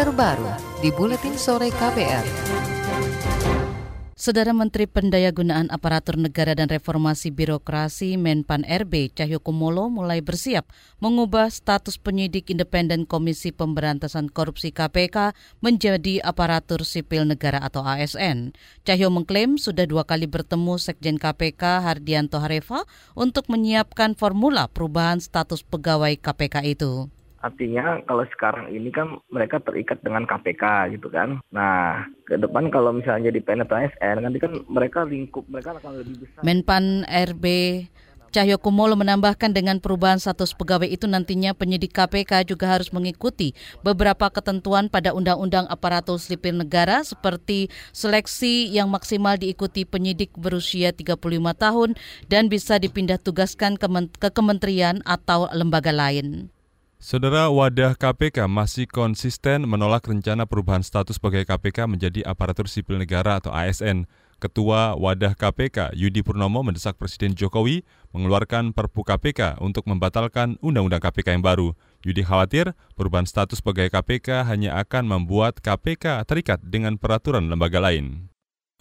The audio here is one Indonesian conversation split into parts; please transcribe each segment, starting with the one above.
terbaru di Buletin Sore KPR. Saudara Menteri Pendayagunaan Aparatur Negara dan Reformasi Birokrasi Menpan RB Cahyokumolo mulai bersiap mengubah status penyidik independen Komisi Pemberantasan Korupsi KPK menjadi aparatur sipil negara atau ASN. Cahyo mengklaim sudah dua kali bertemu Sekjen KPK Hardianto Hareva untuk menyiapkan formula perubahan status pegawai KPK itu. Artinya kalau sekarang ini kan mereka terikat dengan KPK gitu kan. Nah, ke depan kalau misalnya di PNS ASN nanti kan mereka lingkup mereka akan lebih besar. Menpan RB Cahyo Kumolo menambahkan dengan perubahan status pegawai itu nantinya penyidik KPK juga harus mengikuti beberapa ketentuan pada Undang-Undang Aparatur Sipil Negara seperti seleksi yang maksimal diikuti penyidik berusia 35 tahun dan bisa dipindah tugaskan ke kementerian atau lembaga lain. Saudara wadah KPK masih konsisten menolak rencana perubahan status pegawai KPK menjadi aparatur sipil negara atau ASN. Ketua Wadah KPK Yudi Purnomo mendesak Presiden Jokowi mengeluarkan Perpu KPK untuk membatalkan Undang-Undang KPK yang baru. Yudi khawatir perubahan status pegawai KPK hanya akan membuat KPK terikat dengan peraturan lembaga lain.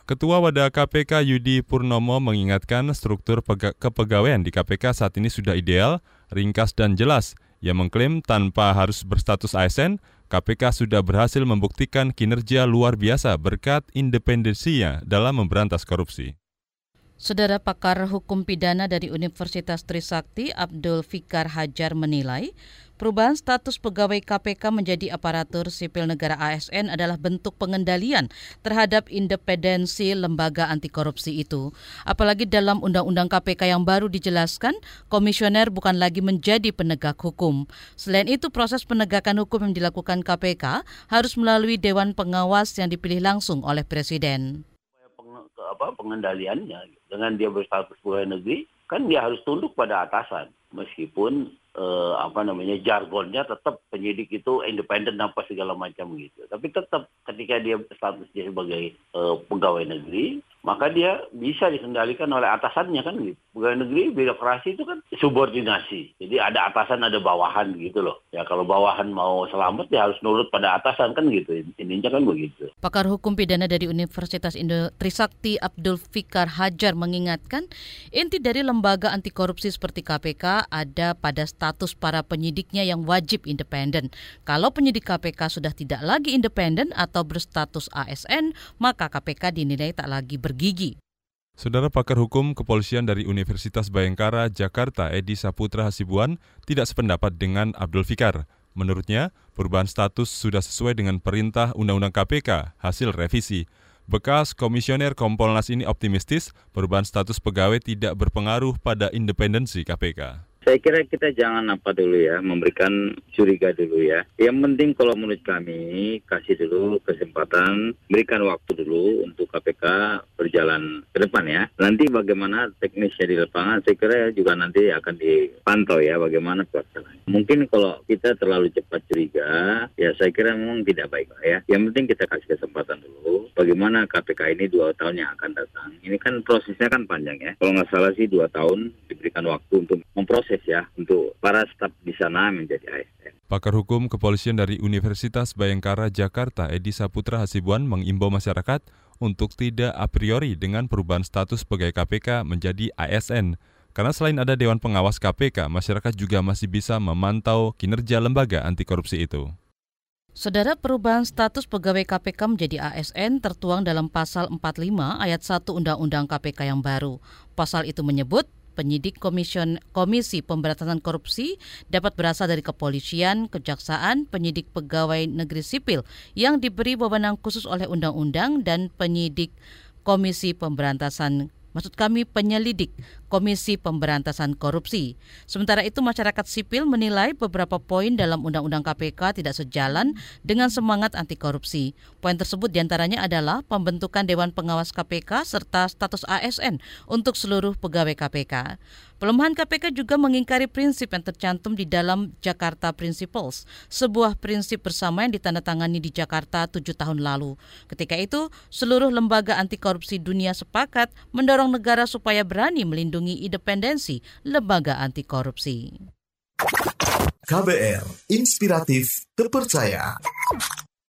Ketua Wadah KPK Yudi Purnomo mengingatkan struktur kepegawaian di KPK saat ini sudah ideal, ringkas dan jelas ia mengklaim tanpa harus berstatus ASN, KPK sudah berhasil membuktikan kinerja luar biasa berkat independensinya dalam memberantas korupsi. Saudara pakar hukum pidana dari Universitas Trisakti Abdul Fikar Hajar menilai, perubahan status pegawai KPK menjadi aparatur sipil negara ASN adalah bentuk pengendalian terhadap independensi lembaga anti korupsi itu. Apalagi dalam Undang-Undang KPK yang baru dijelaskan, komisioner bukan lagi menjadi penegak hukum. Selain itu, proses penegakan hukum yang dilakukan KPK harus melalui Dewan Pengawas yang dipilih langsung oleh Presiden pengendaliannya dengan dia berstatus pegawai negeri kan dia harus tunduk pada atasan. Meskipun eh, apa namanya jargonnya tetap penyidik itu independen apa segala macam gitu. Tapi tetap ketika dia status dia sebagai eh, pegawai negeri maka dia bisa dikendalikan oleh atasannya kan gitu. Pegawai negeri birokrasi itu kan subordinasi. Jadi ada atasan ada bawahan gitu loh. Ya kalau bawahan mau selamat dia harus nurut pada atasan kan gitu. Intinya kan begitu. Pakar hukum pidana dari Universitas Indo Trisakti Abdul Fikar Hajar mengingatkan inti dari lembaga anti korupsi seperti KPK ada pada status para penyidiknya yang wajib independen. Kalau penyidik KPK sudah tidak lagi independen atau berstatus ASN, maka KPK dinilai tak lagi ber bergigi. Saudara pakar hukum kepolisian dari Universitas Bayangkara, Jakarta, Edi Saputra Hasibuan, tidak sependapat dengan Abdul Fikar. Menurutnya, perubahan status sudah sesuai dengan perintah Undang-Undang KPK hasil revisi. Bekas komisioner Kompolnas ini optimistis perubahan status pegawai tidak berpengaruh pada independensi KPK. Saya kira kita jangan apa dulu ya, memberikan curiga dulu ya. Yang penting kalau menurut kami, kasih dulu kesempatan, berikan waktu dulu untuk KPK berjalan ke depan ya. Nanti bagaimana teknisnya di lapangan, saya kira juga nanti akan dipantau ya bagaimana pelaksanaan. Mungkin kalau kita terlalu cepat curiga, ya saya kira memang tidak baik lah ya. Yang penting kita kasih kesempatan dulu, bagaimana KPK ini dua tahun yang akan datang. Ini kan prosesnya kan panjang ya. Kalau nggak salah sih dua tahun diberikan waktu untuk memproses proses ya untuk para staf di sana menjadi ASN. Pakar Hukum Kepolisian dari Universitas Bayangkara Jakarta Edi Saputra Hasibuan mengimbau masyarakat untuk tidak a priori dengan perubahan status pegawai KPK menjadi ASN. Karena selain ada Dewan Pengawas KPK, masyarakat juga masih bisa memantau kinerja lembaga anti korupsi itu. Saudara perubahan status pegawai KPK menjadi ASN tertuang dalam pasal 45 ayat 1 Undang-Undang KPK yang baru. Pasal itu menyebut penyidik Komision, Komisi Pemberantasan Korupsi dapat berasal dari kepolisian, kejaksaan, penyidik pegawai negeri sipil yang diberi wewenang khusus oleh undang-undang dan penyidik Komisi Pemberantasan. Maksud kami penyelidik Komisi Pemberantasan Korupsi. Sementara itu masyarakat sipil menilai beberapa poin dalam Undang-Undang KPK tidak sejalan dengan semangat anti korupsi. Poin tersebut di antaranya adalah pembentukan Dewan Pengawas KPK serta status ASN untuk seluruh pegawai KPK. Pelemahan KPK juga mengingkari prinsip yang tercantum di dalam Jakarta Principles, sebuah prinsip bersama yang ditandatangani di Jakarta tujuh tahun lalu. Ketika itu, seluruh lembaga anti korupsi dunia sepakat mendorong negara supaya berani melindungi independensi lembaga anti korupsi. KBR, inspiratif, terpercaya.